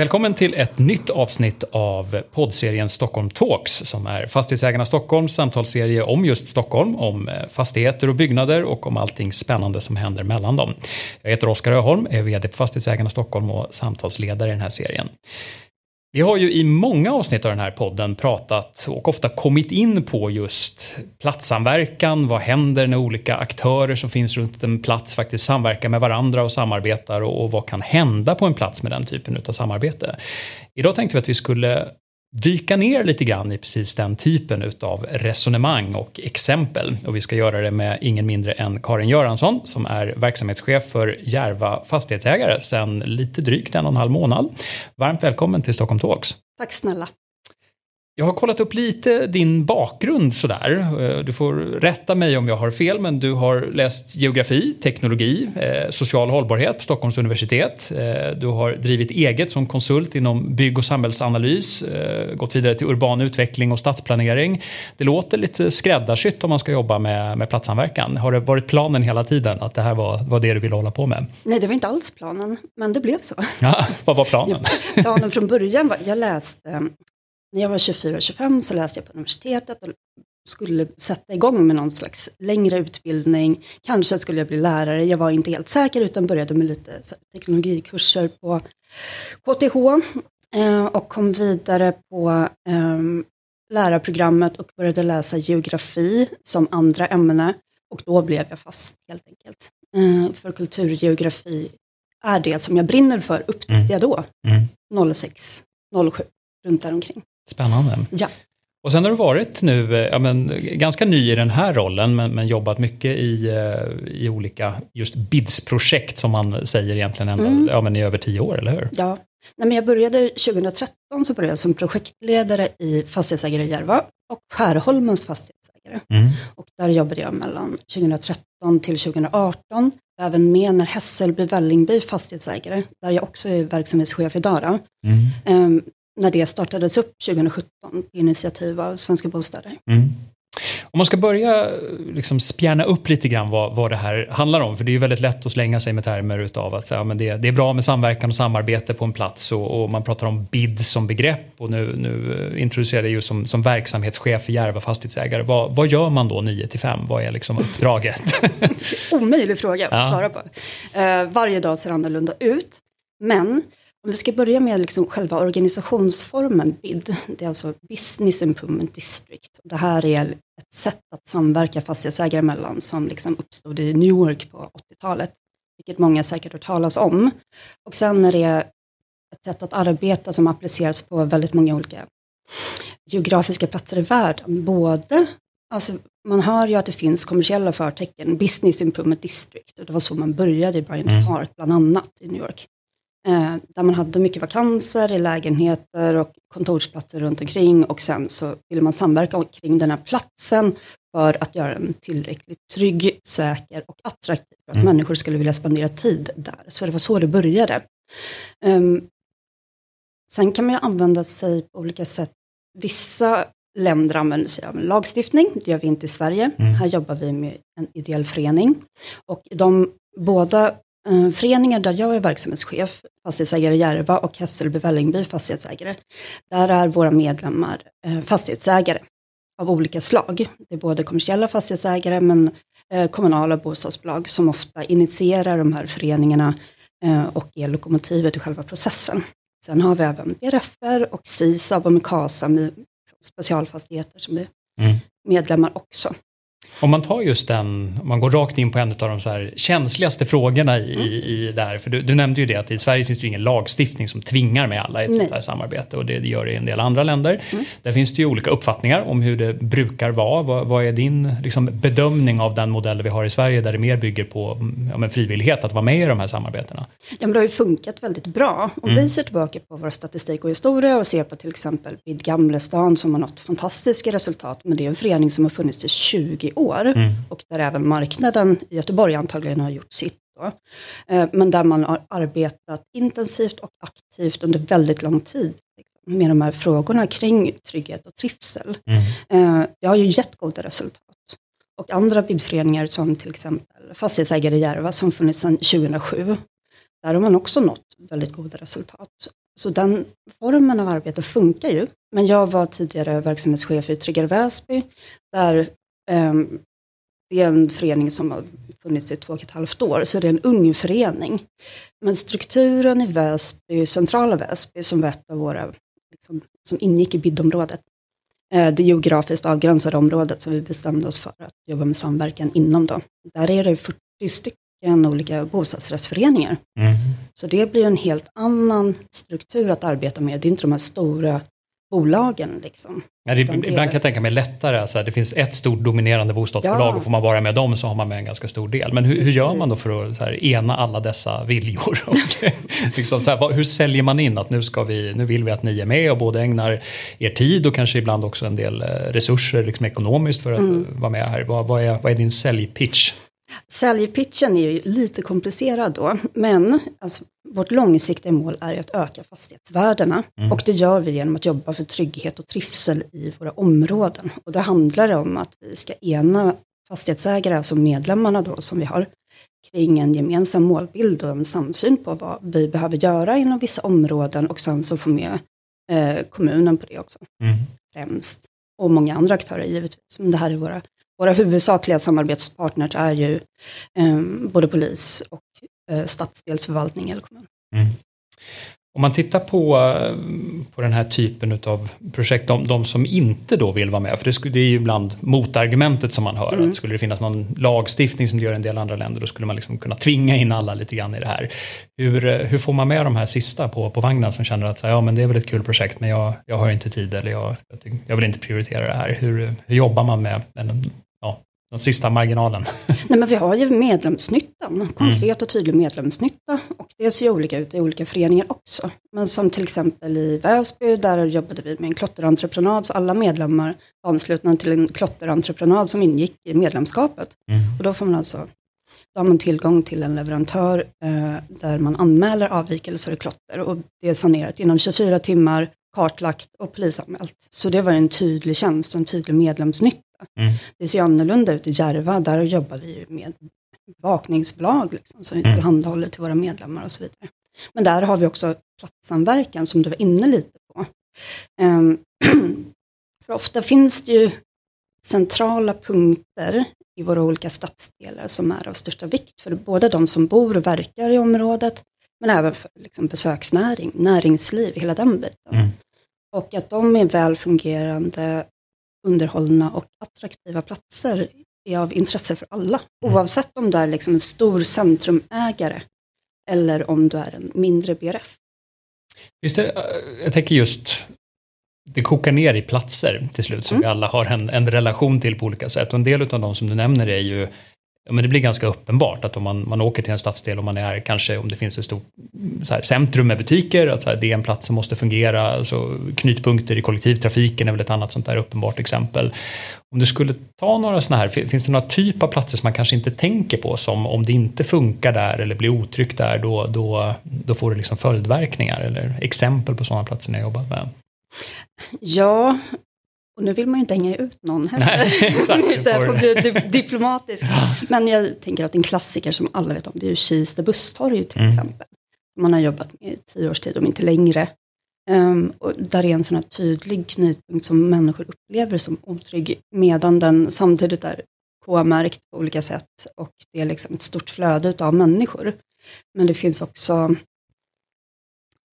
Välkommen till ett nytt avsnitt av poddserien Stockholm Talks som är Fastighetsägarna Stockholms samtalsserie om just Stockholm, om eh, fastigheter och byggnader och om allting spännande som händer mellan dem. Jag heter Oskar Öholm, är vd på Fastighetsägarna Stockholm och samtalsledare i den här serien. Vi har ju i många avsnitt av den här podden pratat och ofta kommit in på just platssamverkan. Vad händer när olika aktörer som finns runt en plats faktiskt samverkar med varandra och samarbetar och, och vad kan hända på en plats med den typen av samarbete. Idag tänkte vi att vi skulle dyka ner lite grann i precis den typen utav resonemang och exempel. Och vi ska göra det med ingen mindre än Karin Göransson som är verksamhetschef för Järva Fastighetsägare sedan lite drygt en och en halv månad. Varmt välkommen till Stockholm Talks. Tack snälla. Jag har kollat upp lite din bakgrund sådär. Eh, du får rätta mig om jag har fel, men du har läst geografi, teknologi, eh, social hållbarhet på Stockholms universitet. Eh, du har drivit eget som konsult inom bygg och samhällsanalys, gått vidare till urban utveckling och stadsplanering. Det låter lite skräddarsytt om man ska jobba med, med platssamverkan. Har det varit planen hela tiden att det här var, var det du ville hålla på med? Nej, det var inte alls planen, men det blev så. Ja, vad var planen? Planen från början var, jag läste när jag var 24-25 så läste jag på universitetet och skulle sätta igång med någon slags längre utbildning. Kanske skulle jag bli lärare, jag var inte helt säker utan började med lite teknologikurser på KTH eh, och kom vidare på eh, lärarprogrammet och började läsa geografi som andra ämne och då blev jag fast helt enkelt. Eh, för kulturgeografi är det som jag brinner för upptäckte mm. jag då, mm. 06, 07, runt däromkring. Spännande. Ja. Och sen har du varit nu, ja, men, ganska ny i den här rollen, men, men jobbat mycket i, eh, i olika just BIDS-projekt som man säger egentligen ändå, mm. ja, men i över tio år, eller hur? Ja, Nej, men jag började 2013 så började jag som projektledare i Fastighetsägare Järva och Skärholmens Fastighetsägare. Mm. Och där jobbade jag mellan 2013 till 2018, även med när Hässelby Vällingby Fastighetsägare, där jag också är verksamhetschef idag. Mm. Um, när det startades upp 2017 på initiativ av Svenska Bostäder. Mm. Om man ska börja liksom spjärna upp lite grann vad, vad det här handlar om, för det är ju väldigt lätt att slänga sig med termer utav att ja, men det, det är bra med samverkan och samarbete på en plats och, och man pratar om BID som begrepp och nu, nu introducerar det ju som, som verksamhetschef för Järva fastighetsägare. Vad, vad gör man då 9 till 5? Vad är liksom uppdraget? Omöjlig fråga att ja. svara på. Uh, varje dag ser annorlunda ut, men om vi ska börja med liksom själva organisationsformen BID, det är alltså Business Improvement District. Det här är ett sätt att samverka fastighetsägare emellan som liksom uppstod i New York på 80-talet, vilket många säkert har talas om. Och sen är det ett sätt att arbeta som appliceras på väldigt många olika geografiska platser i världen. Både, alltså man hör ju att det finns kommersiella förtecken, Business Improvement District, och det var så man började i Bryant mm. Park bland annat i New York. Eh, där man hade mycket vakanser i lägenheter och kontorsplatser runt omkring och sen så ville man samverka kring den här platsen för att göra den tillräckligt trygg, säker och attraktiv för att mm. människor skulle vilja spendera tid där. Så det var så det började. Um, sen kan man ju använda sig på olika sätt. Vissa länder använder sig av en lagstiftning, det gör vi inte i Sverige. Mm. Här jobbar vi med en ideell förening. Och de båda föreningar där jag är verksamhetschef, Fastighetsägare Järva och Hässelby Vällingby Fastighetsägare, där är våra medlemmar eh, fastighetsägare av olika slag. Det är både kommersiella fastighetsägare men eh, kommunala bostadsbolag som ofta initierar de här föreningarna och är lokomotivet i själva processen. Sen har vi även BRFR och SISAB och Mikasa med specialfastigheter som är mm. medlemmar också. Om man tar just den, om man går rakt in på en av de så här känsligaste frågorna i, mm. i där, för du, du, nämnde ju det att i Sverige finns det ju ingen lagstiftning som tvingar med alla i ett sånt här samarbete och det, det, gör det i en del andra länder. Mm. Där finns det ju olika uppfattningar om hur det brukar vara. Vad, vad är din liksom, bedömning av den modell vi har i Sverige där det mer bygger på ja, men frivillighet att vara med i de här samarbetena? Ja, men det har ju funkat väldigt bra. Om mm. vi ser tillbaka på vår statistik och historia och ser på till exempel vid Gamlestan som har nått fantastiska resultat, men det är en förening som har funnits i 20 år mm. och där även marknaden i Göteborg antagligen har gjort sitt. Då. Eh, men där man har arbetat intensivt och aktivt under väldigt lång tid liksom, med de här frågorna kring trygghet och trivsel. Mm. Eh, det har ju gett goda resultat. Och andra bidföreningar som till exempel Fastighetsägare i Järva som funnits sedan 2007, där har man också nått väldigt goda resultat. Så den formen av arbete funkar ju. Men jag var tidigare verksamhetschef i Tryggare Väsby, där det är en förening som har funnits i två och ett halvt år, så det är en ung förening. Men strukturen i Väsby, centrala Väsby, som var ett av våra, liksom, som ingick i BID-området, eh, det geografiskt avgränsade området som vi bestämde oss för att jobba med samverkan inom då. Där är det 40 stycken olika bostadsrättsföreningar. Mm. Så det blir en helt annan struktur att arbeta med. Det är inte de här stora bolagen. Liksom. Ja, det, ibland kan jag tänka mig lättare, alltså, det finns ett stort dominerande bostadsbolag ja. och får man vara med dem så har man med en ganska stor del. Men hur, hur gör man då för att här, ena alla dessa viljor? Och, liksom, så här, hur säljer man in att nu, ska vi, nu vill vi att ni är med och både ägnar er tid och kanske ibland också en del eh, resurser liksom ekonomiskt för att mm. vara med här. Vad, vad, är, vad är din säljpitch? Säljpitchen är ju lite komplicerad då, men alltså, vårt långsiktiga mål är att öka fastighetsvärdena. Mm. Och det gör vi genom att jobba för trygghet och trivsel i våra områden. Och det handlar om att vi ska ena fastighetsägare, alltså medlemmarna då som vi har, kring en gemensam målbild och en samsyn på vad vi behöver göra inom vissa områden och sen så få med eh, kommunen på det också. Mm. Främst. Och många andra aktörer givetvis. Men det här är våra våra huvudsakliga samarbetspartners är ju eh, både polis och eh, stadsdelsförvaltning eller kommun. Mm. Om man tittar på, på den här typen av projekt, de, de som inte då vill vara med, för det, skulle, det är ju ibland motargumentet som man hör, mm. att skulle det finnas någon lagstiftning som det gör i en del andra länder, då skulle man liksom kunna tvinga in alla lite grann i det här. Hur, eh, hur får man med de här sista på, på vagnen som känner att ja, men det är väl ett kul projekt, men jag, jag har inte tid eller jag, jag vill inte prioritera det här. Hur, hur jobbar man med den sista marginalen. Nej, men vi har ju medlemsnyttan, konkret mm. och tydlig medlemsnytta. Och det ser ju olika ut i olika föreningar också. Men som till exempel i Väsby, där jobbade vi med en klotterentreprenad, så alla medlemmar var anslutna till en klotterentreprenad som ingick i medlemskapet. Mm. Och då får man alltså då har man tillgång till en leverantör eh, där man anmäler avvikelser och klotter och det är sanerat inom 24 timmar, kartlagt och polisanmält. Så det var en tydlig tjänst och en tydlig medlemsnytta. Mm. Det ser annorlunda ut i Järva, där jobbar vi med bevakningsbolag liksom, som vi mm. tillhandahåller till våra medlemmar och så vidare. Men där har vi också platssamverkan som du var inne lite på. Um, för ofta finns det ju centrala punkter i våra olika stadsdelar som är av största vikt för både de som bor och verkar i området, men även för liksom, besöksnäring, näringsliv, hela den biten. Mm. Och att de är väl fungerande underhållna och attraktiva platser är av intresse för alla. Mm. Oavsett om du är liksom en stor centrumägare eller om du är en mindre BRF. Visst är, eh, jag tänker just, det kokar ner i platser till slut som mm. vi alla har en, en relation till på olika sätt. Och en del av de som du nämner är ju ja, men det blir ganska uppenbart att om man, man åker till en stadsdel och man är kanske om det finns ett stort så här, centrum med butiker, att så här, det är en plats som måste fungera, alltså, knutpunkter i kollektivtrafiken är väl ett annat sånt där uppenbart exempel. Om du skulle ta några sådana här, finns det några typ av platser som man kanske inte tänker på som om det inte funkar där eller blir otryggt där, då, då, då får det liksom följdverkningar eller exempel på sådana platser ni har jobbat med? Ja, och nu vill man ju inte hänga ut någon heller. Nej, exakt. det får bli diplomatisk. Men jag tänker att en klassiker som alla vet om, det är ju Kista busstorg till mm. exempel. Man har jobbat med i tio års tid, om inte längre. Um, och där är en sån här tydlig knutpunkt som människor upplever som otrygg, medan den samtidigt är K-märkt på olika sätt och det är liksom ett stort flöde av människor. Men det finns också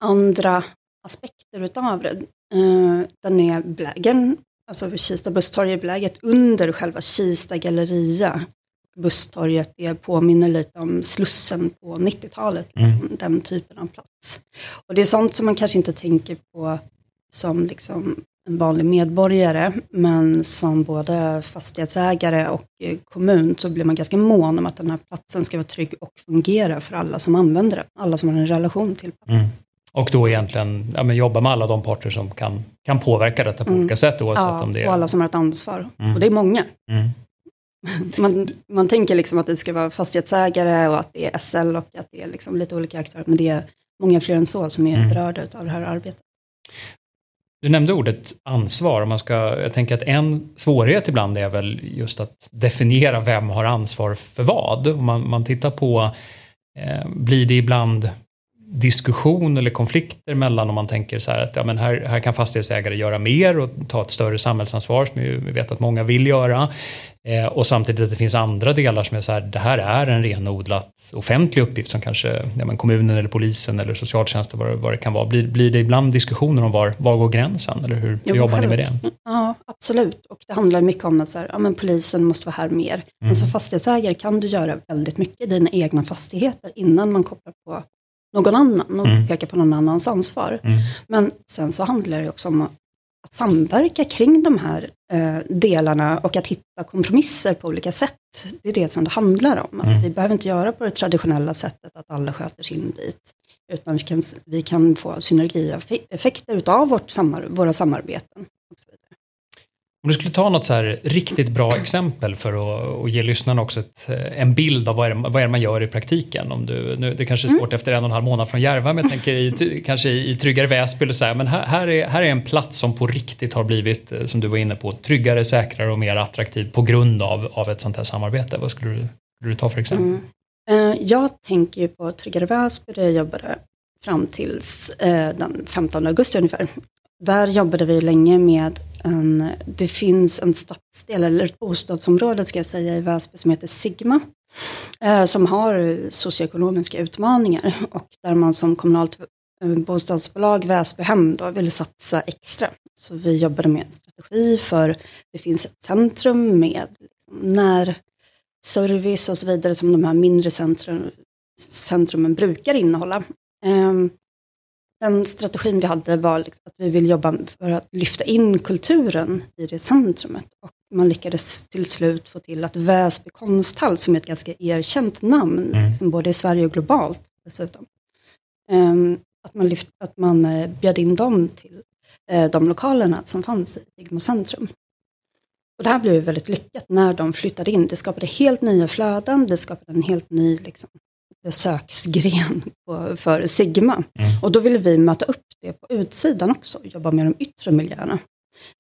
andra aspekter utav det. Uh, den är belägen alltså Kista busstorg är beläget under själva Kista galleria. Busstorget det påminner lite om Slussen på 90-talet, mm. liksom, den typen av plats. Och det är sånt som man kanske inte tänker på som liksom en vanlig medborgare, men som både fastighetsägare och eh, kommun så blir man ganska mån om att den här platsen ska vara trygg och fungera för alla som använder den, alla som har en relation till platsen. Mm. Och då egentligen ja, men jobba med alla de parter som kan, kan påverka detta på mm. olika sätt oavsett ja, om det är... och alla som har ett ansvar. Mm. Och det är många. Mm. man, man tänker liksom att det ska vara fastighetsägare och att det är SL och att det är liksom lite olika aktörer, men det är många fler än så som är mm. berörda av det här arbetet. Du nämnde ordet ansvar. Man ska, jag tänker att en svårighet ibland är väl just att definiera vem har ansvar för vad. Om man, man tittar på, eh, blir det ibland diskussion eller konflikter mellan om man tänker så här att ja, men här, här kan fastighetsägare göra mer och ta ett större samhällsansvar som vi vet att många vill göra. Eh, och samtidigt att det finns andra delar som är så här, det här är en renodlat offentlig uppgift som kanske ja, men kommunen eller polisen eller socialtjänsten vad, vad det kan vara. Blir, blir det ibland diskussioner om var, var går gränsen eller hur, hur jobbar ni med det? Ja, absolut. Och det handlar mycket om att så här, ja, men polisen måste vara här mer. Mm. Men som fastighetsägare kan du göra väldigt mycket i dina egna fastigheter innan man kopplar på någon annan och mm. peka på någon annans ansvar. Mm. Men sen så handlar det också om att samverka kring de här eh, delarna och att hitta kompromisser på olika sätt. Det är det som det handlar om. Mm. vi behöver inte göra på det traditionella sättet att alla sköter sin bit. Utan vi kan, vi kan få synergieffekter av vårt samar våra samarbeten. Om du skulle ta något så här riktigt bra exempel för att, att ge lyssnarna också ett, en bild av vad är, det, vad är det man gör i praktiken. Om du, nu, det kanske är svårt mm. efter en och en halv månad från Järva, men jag tänker i, kanske i, i Tryggare Väsby eller så här, men här, här, är, här är en plats som på riktigt har blivit, eh, som du var inne på, tryggare, säkrare och mer attraktiv på grund av, av ett sånt här samarbete. Vad skulle du, skulle du ta för exempel? Mm. Uh, jag tänker ju på Tryggare Väsby där jag jobbade fram tills den 15 augusti ungefär. Där jobbade vi länge med en, det finns en stadsdel, eller ett bostadsområde ska jag säga, i Väsby som heter Sigma. Eh, som har socioekonomiska utmaningar och där man som kommunalt eh, bostadsbolag, Väsbyhem, då vill satsa extra. Så vi jobbade med en strategi för det finns ett centrum med liksom närservice och så vidare som de här mindre centrum, centrumen brukar innehålla. Um, den strategin vi hade var liksom att vi vill jobba för att lyfta in kulturen i det centrumet. Och man lyckades till slut få till att Väsby konsthall, som är ett ganska erkänt namn, mm. liksom både i Sverige och globalt dessutom, um, att, man lyft, att man uh, bjöd in dem till uh, de lokalerna som fanns i Sigmo centrum. Och det här blev väldigt lyckat när de flyttade in. Det skapade helt nya flöden, det skapade en helt ny liksom, besöksgren på, för Sigma. Mm. Och då ville vi möta upp det på utsidan också, jobba med de yttre miljöerna.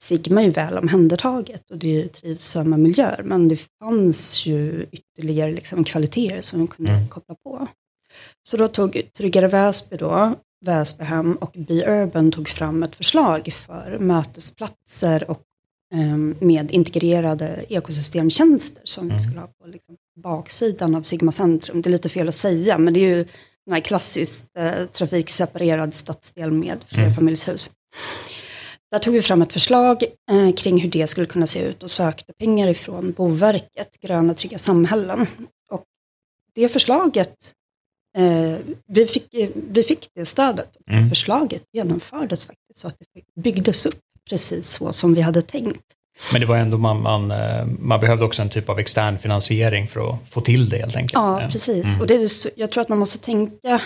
Sigma är ju väl omhändertaget och det är trivsamma miljöer, men det fanns ju ytterligare liksom kvaliteter som de kunde mm. koppla på. Så då tog Tryggare Väsby då, Väsbyhem och Be Urban tog fram ett förslag för mötesplatser och med integrerade ekosystemtjänster som mm. vi skulle ha på liksom, baksidan av Sigma centrum. Det är lite fel att säga, men det är ju en här klassiskt eh, trafikseparerad stadsdel med flerfamiljshus. Mm. Där tog vi fram ett förslag eh, kring hur det skulle kunna se ut och sökte pengar ifrån Boverket, Gröna trygga samhällen. Och det förslaget, eh, vi, fick, vi fick det stödet. Mm. Förslaget genomfördes faktiskt så att det byggdes upp precis så som vi hade tänkt. Men det var ändå man, man, eh, man behövde också en typ av extern finansiering för att få till det helt enkelt. Ja, precis. Mm. Och det är, jag tror att man måste tänka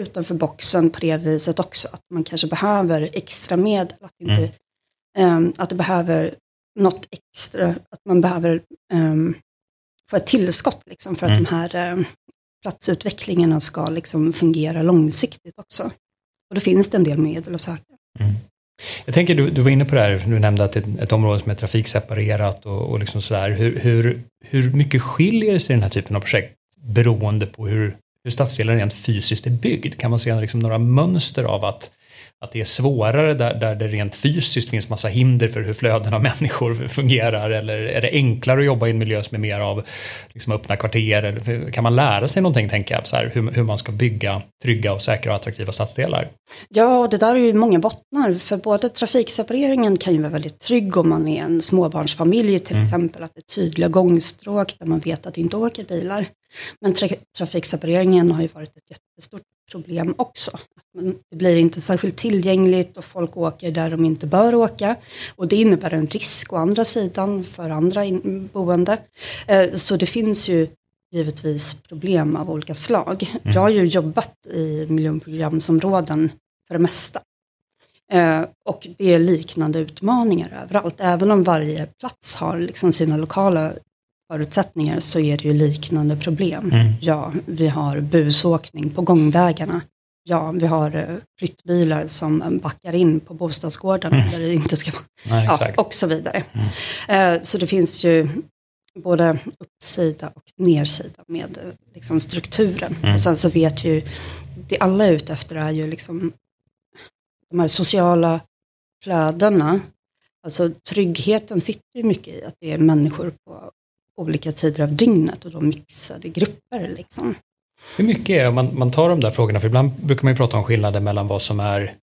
utanför boxen på det viset också. Att man kanske behöver extra medel. Att, inte, mm. um, att det behöver något extra, att man behöver um, få ett tillskott liksom, för att mm. de här um, platsutvecklingarna ska liksom, fungera långsiktigt också. Och då finns det en del medel att söka. Mm. Jag tänker, du, du var inne på det här, du nämnde att det är ett område som är trafikseparerat och, och liksom sådär. Hur, hur, hur mycket skiljer sig den här typen av projekt beroende på hur, hur stadsdelen rent fysiskt är byggd? Kan man se liksom några mönster av att att det är svårare där, där det rent fysiskt finns massa hinder för hur flöden av människor fungerar? Eller är det enklare att jobba i en miljö som är mer av liksom öppna kvarter? Eller kan man lära sig någonting, tänker jag, så här, hur, hur man ska bygga trygga och säkra och attraktiva stadsdelar? Ja, det där är ju många bottnar, för både trafiksepareringen kan ju vara väldigt trygg om man är en småbarnsfamilj till mm. exempel, att det är tydliga gångstråk där man vet att det inte åker bilar. Men tra trafiksepareringen har ju varit ett jättestort problem också. Det blir inte särskilt tillgängligt och folk åker där de inte bör åka. Och det innebär en risk å andra sidan för andra boende. Eh, så det finns ju givetvis problem av olika slag. Mm. Jag har ju jobbat i miljonprogramsområden för det mesta. Eh, och det är liknande utmaningar överallt. Även om varje plats har liksom sina lokala förutsättningar så är det ju liknande problem. Mm. Ja, vi har busåkning på gångvägarna. Ja, vi har uh, flyttbilar som backar in på bostadsgårdarna mm. där det inte ska vara. Nej, ja, och så vidare. Mm. Uh, så det finns ju både uppsida och nersida med uh, liksom strukturen. Mm. Och sen så vet ju, det alla är ute efter är ju liksom de här sociala flödena. Alltså tryggheten sitter ju mycket i att det är människor på olika tider av dygnet och då mixade grupper. Liksom. Hur mycket är, man, man tar de där frågorna, för ibland brukar man ju prata om skillnaden mellan vad som är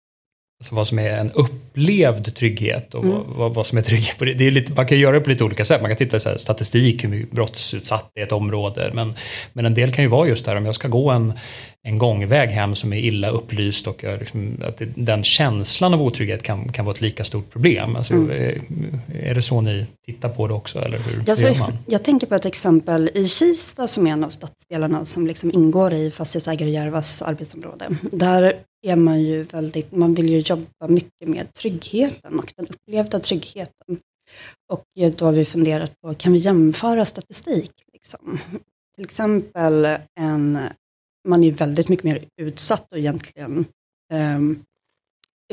Alltså vad som är en upplevd trygghet och mm. vad, vad, som är trygghet. Det är lite, man kan göra det på lite olika sätt. Man kan titta på statistik, hur brottsutsatt är ett område. Men, men en del kan ju vara just där om jag ska gå en, en gångväg hem som är illa upplyst och liksom, att den känslan av otrygghet kan, kan vara ett lika stort problem. Alltså, mm. är, är, det så ni tittar på det också eller hur jag, gör man? Jag tänker på ett exempel i Kista som är en av stadsdelarna som liksom ingår i Fastighetsägare Järvas arbetsområde. Där är man ju väldigt, man vill ju jobba mycket med tryggheten och den upplevda tryggheten. Och då har vi funderat på, kan vi jämföra statistik? Liksom? Till exempel en man är väldigt mycket mer utsatt och egentligen um,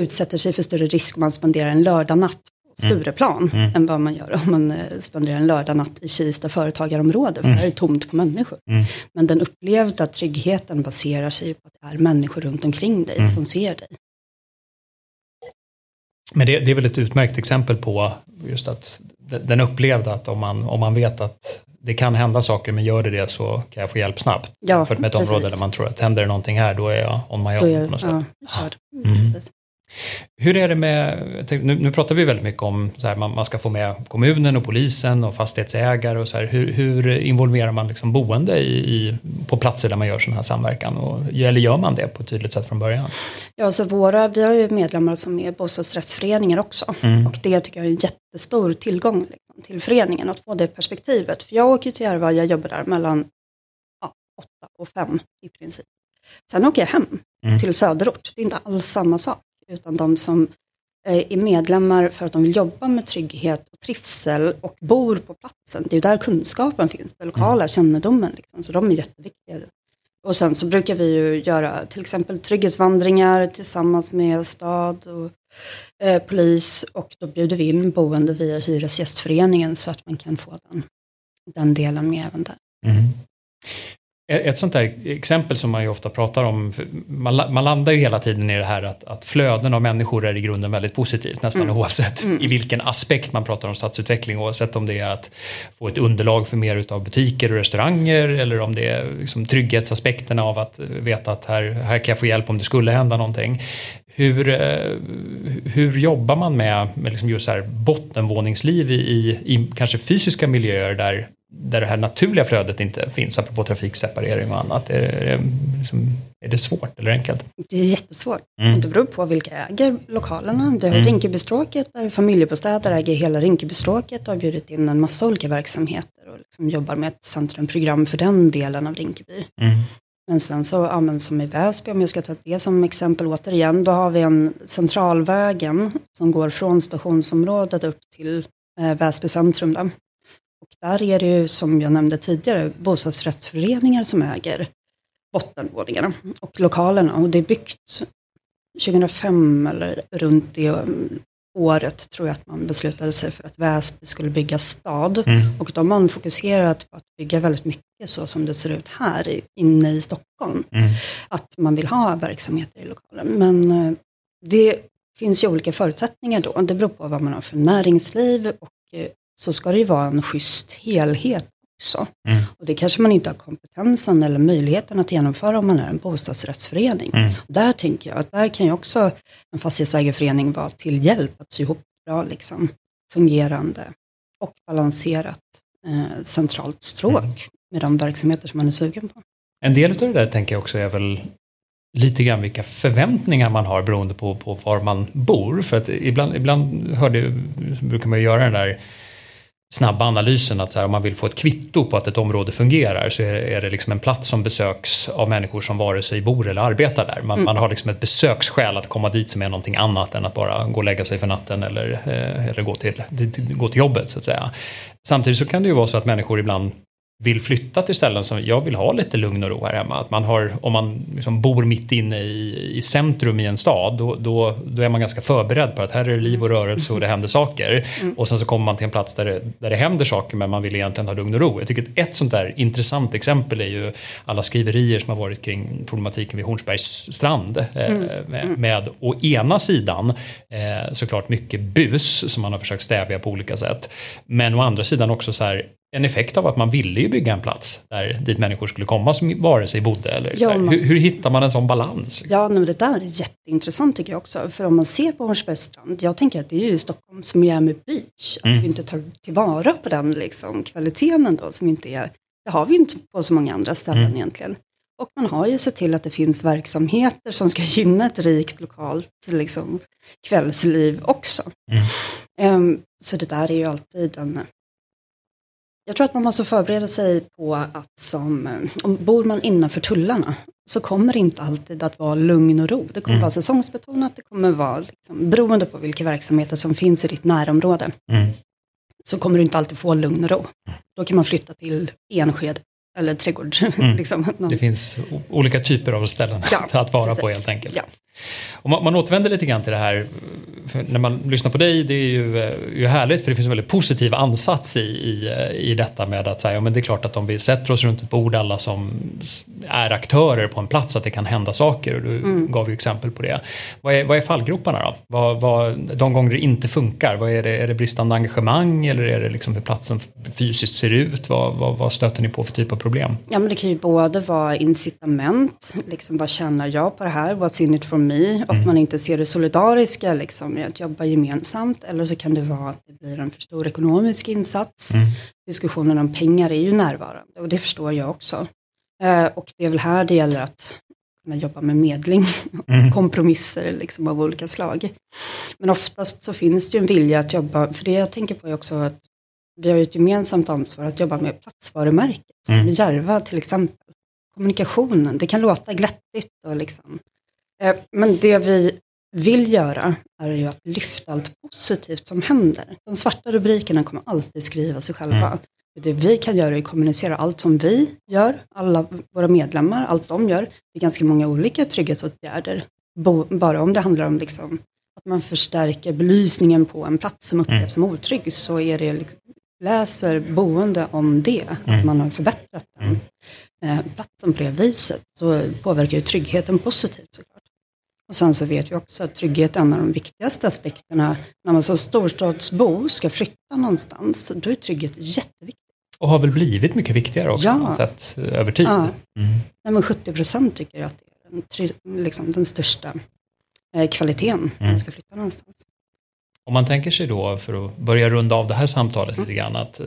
utsätter sig för större risk om man spenderar en lördagnatt på mm. Stureplan mm. Mm. än vad man gör om man uh, spenderar en lördagnatt i Kista företagarområde, för mm. där är tomt på människor. Mm. Men den upplevda tryggheten baserar sig på att det är människor runt omkring dig mm. som ser dig. Men det, det, är väl ett utmärkt exempel på just att den upplevda att om man, om man vet att det kan hända saker men gör det det så kan jag få hjälp snabbt. Ja, För med ett precis. område där man tror att händer det någonting här då är jag on my own. på något sätt. Ja, mm. Hur är det med, nu, nu pratar vi väldigt mycket om så här, man, man, ska få med kommunen och polisen och fastighetsägare och så här. Hur, hur involverar man liksom boende i, i, på platser där man gör sån här samverkan? Och, eller gör man det på ett tydligt sätt från början? Ja, så våra, vi har ju medlemmar som är bostadsrättsföreningar också. Mm. Och det tycker jag är en jättestor tillgång till föreningen, att få det perspektivet. För jag åker till Järva, jag jobbar där mellan ja, åtta och fem i princip. Sen åker jag hem mm. till söderort, det är inte alls samma sak utan de som eh, är medlemmar för att de vill jobba med trygghet och trivsel och bor på platsen. Det är där kunskapen finns, den lokala mm. kännedomen. Liksom, så de är jätteviktiga. Och sen så brukar vi ju göra till exempel trygghetsvandringar tillsammans med stad och eh, polis och då bjuder vi in boende via Hyresgästföreningen så att man kan få den, den delen med även där. Mm. Ett sånt där exempel som man ju ofta pratar om, man, man landar ju hela tiden i det här att, att flöden av människor är i grunden väldigt positivt, nästan mm. oavsett mm. i vilken aspekt man pratar om stadsutveckling, oavsett om det är att få ett underlag för mer utav butiker och restauranger eller om det är liksom trygghetsaspekterna av att veta att här, här kan jag få hjälp om det skulle hända någonting. Hur, eh, hur jobbar man med, med liksom just här bottenvåningsliv i, i, i kanske fysiska miljöer där där det här naturliga flödet inte finns, apropå trafikseparering och annat? Är, är, liksom, är det svårt eller enkelt? Det är jättesvårt. Mm. Det beror på vilka äger lokalerna. Det är mm. Rinkebystråket, där familjebostäder äger hela Rinkebystråket och har bjudit in en massa olika verksamheter och liksom jobbar med ett centrumprogram för den delen av Rinkeby. Mm. Men sen så, ja, som i Väsby, om jag ska ta det som exempel återigen, då har vi en centralvägen som går från stationsområdet upp till eh, Väsby centrum. Där. Där är det ju, som jag nämnde tidigare, bostadsrättsföreningar som äger bottenvåningarna och lokalerna. Och det är byggt 2005 eller runt det året tror jag att man beslutade sig för att Väsby skulle bygga stad. Mm. Och då har man fokuserat på att bygga väldigt mycket så som det ser ut här inne i Stockholm. Mm. Att man vill ha verksamheter i lokalen. Men eh, det finns ju olika förutsättningar då. Det beror på vad man har för näringsliv och eh, så ska det ju vara en schysst helhet också. Mm. Och det kanske man inte har kompetensen eller möjligheten att genomföra om man är en bostadsrättsförening. Mm. Där tänker jag att där kan ju också en fastighetsägarförening vara till hjälp att sy ihop bra, liksom, fungerande och balanserat eh, centralt stråk mm. med de verksamheter som man är sugen på. En del av det där tänker jag också är väl lite grann vilka förväntningar man har beroende på, på var man bor. För att ibland, ibland hörde, brukar man göra den där snabba analysen att här, om man vill få ett kvitto på att ett område fungerar så är, är det liksom en plats som besöks av människor som vare sig bor eller arbetar där. Man, mm. man har liksom ett besöksskäl att komma dit som är någonting annat än att bara gå och lägga sig för natten eller, eh, eller gå, till, till, gå till jobbet så att säga. Samtidigt så kan det ju vara så att människor ibland vill flytta till ställen som jag vill ha lite lugn och ro här hemma. Att man har, om man liksom bor mitt inne i, i centrum i en stad då, då, då, är man ganska förberedd på att här är det liv och rörelse och det händer saker. Mm. Och sen så kommer man till en plats där det, där det händer saker men man vill egentligen ha lugn och ro. Jag tycker att ett sånt där intressant exempel är ju alla skriverier som har varit kring problematiken vid Hornsbergs strand. Eh, mm. Med, mm. med å ena sidan eh, såklart mycket bus som man har försökt stävja på olika sätt. Men å andra sidan också så här en effekt av att man ville ju bygga en plats där dit människor skulle komma som vare sig bodde eller ja, hur, hur, hittar man en sån balans? Ja, men det där är jätteintressant tycker jag också. För om man ser på Hornsbergs strand, jag tänker att det är ju Stockholms Miami Beach. Att mm. vi inte tar tillvara på den liksom, kvaliteten ändå som inte är, det har vi ju inte på så många andra ställen mm. egentligen. Och man har ju sett till att det finns verksamheter som ska gynna ett rikt lokalt liksom, kvällsliv också. Mm. Um, så det där är ju alltid en jag tror att man måste förbereda sig på att som, om bor man innanför tullarna så kommer det inte alltid att vara lugn och ro. Det kommer mm. vara säsongsbetonat, det kommer vara liksom, beroende på vilka verksamheter som finns i ditt närområde. Mm. Så kommer du inte alltid få lugn och ro. Då kan man flytta till Enskede eller trädgård. Mm. liksom. Det finns olika typer av ställen ja, att vara precis. på helt enkelt. Ja. Och man, man återvänder lite grann till det här, när man lyssnar på dig, det är ju, eh, ju härligt för det finns en väldigt positiv ansats i, i, i detta med att säga, ja men det är klart att om vi sätter oss runt ett bord alla som är aktörer på en plats att det kan hända saker och du mm. gav ju exempel på det. Vad är, vad är fallgroparna då? Vad, vad, de gånger det inte funkar, vad är, det, är det bristande engagemang eller är det liksom hur platsen fysiskt ser ut? Vad, vad, vad stöter ni på för typ av problem? Ja men det kan ju både vara incitament, liksom vad känner jag på det här, what's in it for me och mm. man inte ser det solidariska liksom, i att jobba gemensamt. Eller så kan det vara att det blir en för stor ekonomisk insats. Mm. Diskussionen om pengar är ju närvarande och det förstår jag också. Eh, och det är väl här det gäller att kunna jobba med medling och mm. kompromisser liksom, av olika slag. Men oftast så finns det ju en vilja att jobba, för det jag tänker på är också att vi har ju ett gemensamt ansvar att jobba med platsvarumärket. Mm. Järva till exempel. Kommunikationen, det kan låta glättigt och liksom Eh, men det vi vill göra är ju att lyfta allt positivt som händer. De svarta rubrikerna kommer alltid skriva sig själva. Mm. Det vi kan göra är att kommunicera allt som vi gör, alla våra medlemmar, allt de gör. Det är ganska många olika trygghetsåtgärder. bara om det handlar om liksom att man förstärker belysningen på en plats som upplevs mm. som otrygg så är det liksom, läser boende om det, mm. att man har förbättrat den mm. eh, platsen på det viset, så påverkar ju tryggheten positivt såklart. Och sen så vet vi också att trygghet är en av de viktigaste aspekterna. När man som storstadsbo ska flytta någonstans, då är trygghet jätteviktigt. Och har väl blivit mycket viktigare också, ja. sett eh, över tid. Ja. Mm. Nej, men 70 procent tycker att det är den, liksom, den största eh, kvaliteten mm. när man ska flytta någonstans. Om man tänker sig då, för att börja runda av det här samtalet mm. lite grann, att eh,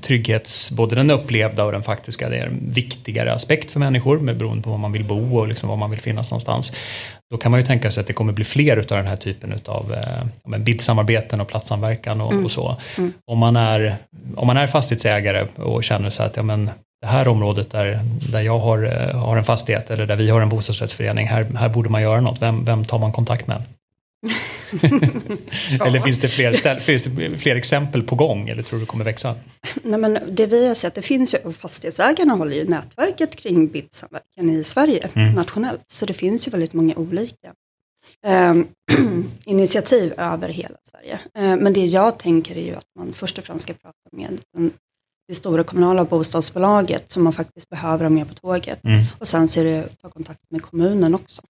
trygghets, både den upplevda och den faktiska, det är en viktigare aspekt för människor med beroende på var man vill bo och liksom var man vill finnas någonstans. Då kan man ju tänka sig att det kommer bli fler av den här typen av eh, bildsamarbeten och platssamverkan och, mm. och så. Mm. Om, man är, om man är fastighetsägare och känner sig att ja, men, det här området där, där jag har, eh, har en fastighet eller där vi har en bostadsrättsförening, här, här borde man göra något. Vem, vem tar man kontakt med? eller finns det, fler, finns det fler exempel på gång eller tror du det kommer växa? Nej, men det vi har sett, det finns ju, fastighetsägarna håller ju nätverket kring BID-samverkan i Sverige mm. nationellt, så det finns ju väldigt många olika eh, initiativ över hela Sverige. Eh, men det jag tänker är ju att man först och främst ska prata med den, det stora kommunala bostadsbolaget som man faktiskt behöver ha med på tåget. Mm. Och sen så är det att ta kontakt med kommunen också.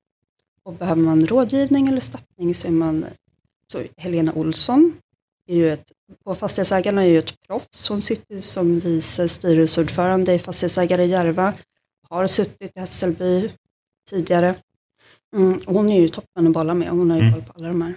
Och behöver man rådgivning eller stöttning så är man så Helena Olsson är ju ett, på Fastighetsägarna är ju ett proffs. Hon sitter som vice styrelseordförande i Fastighetsägare Järva. Har suttit i Hässelby tidigare. Mm, hon är ju toppen att bolla med. Hon har ju mm. koll på alla de här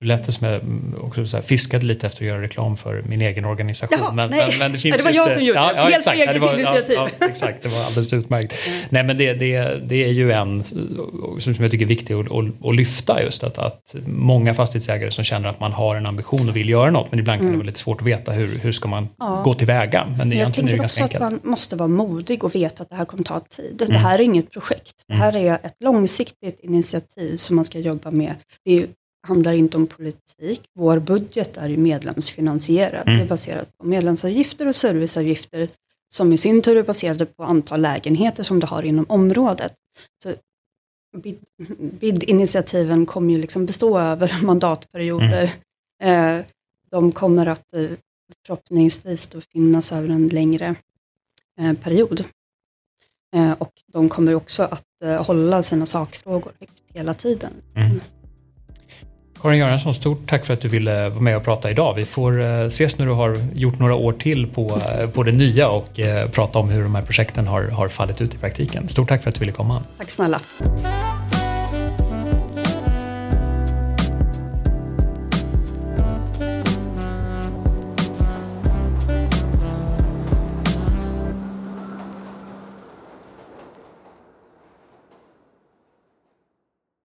det lät som jag också så här, fiskade lite efter att göra reklam för min egen organisation. Jaha, men. Men, men det, finns det var jag som gjorde ja, det, ja, helt exakt, eget var, initiativ. Ja, ja, exakt, det var alldeles utmärkt. Mm. Nej men det, det, det är ju en som jag tycker är viktig att, att, att lyfta just att, att många fastighetsägare som känner att man har en ambition och vill göra något men ibland kan mm. det vara lite svårt att veta hur, hur ska man ja. gå tillväga. Men, men jag tänker också att man måste vara modig och veta att det här kommer ta tid. Mm. Det här är inget projekt. Det här mm. är ett långsiktigt initiativ som man ska jobba med. Det är handlar inte om politik. Vår budget är ju medlemsfinansierad. Mm. Det är baserat på medlemsavgifter och serviceavgifter som i sin tur är baserade på antal lägenheter som du har inom området. Så BID-initiativen kommer ju liksom bestå över mandatperioder. Mm. Eh, de kommer att eh, förhoppningsvis då finnas över en längre eh, period. Och de kommer också att hålla sina sakfrågor hela tiden. Mm. Karin Göransson, stort tack för att du ville vara med och prata idag. Vi får eh, ses när du har gjort några år till på, eh, på det nya och eh, prata om hur de här projekten har, har fallit ut i praktiken. Stort tack för att du ville komma. Tack snälla.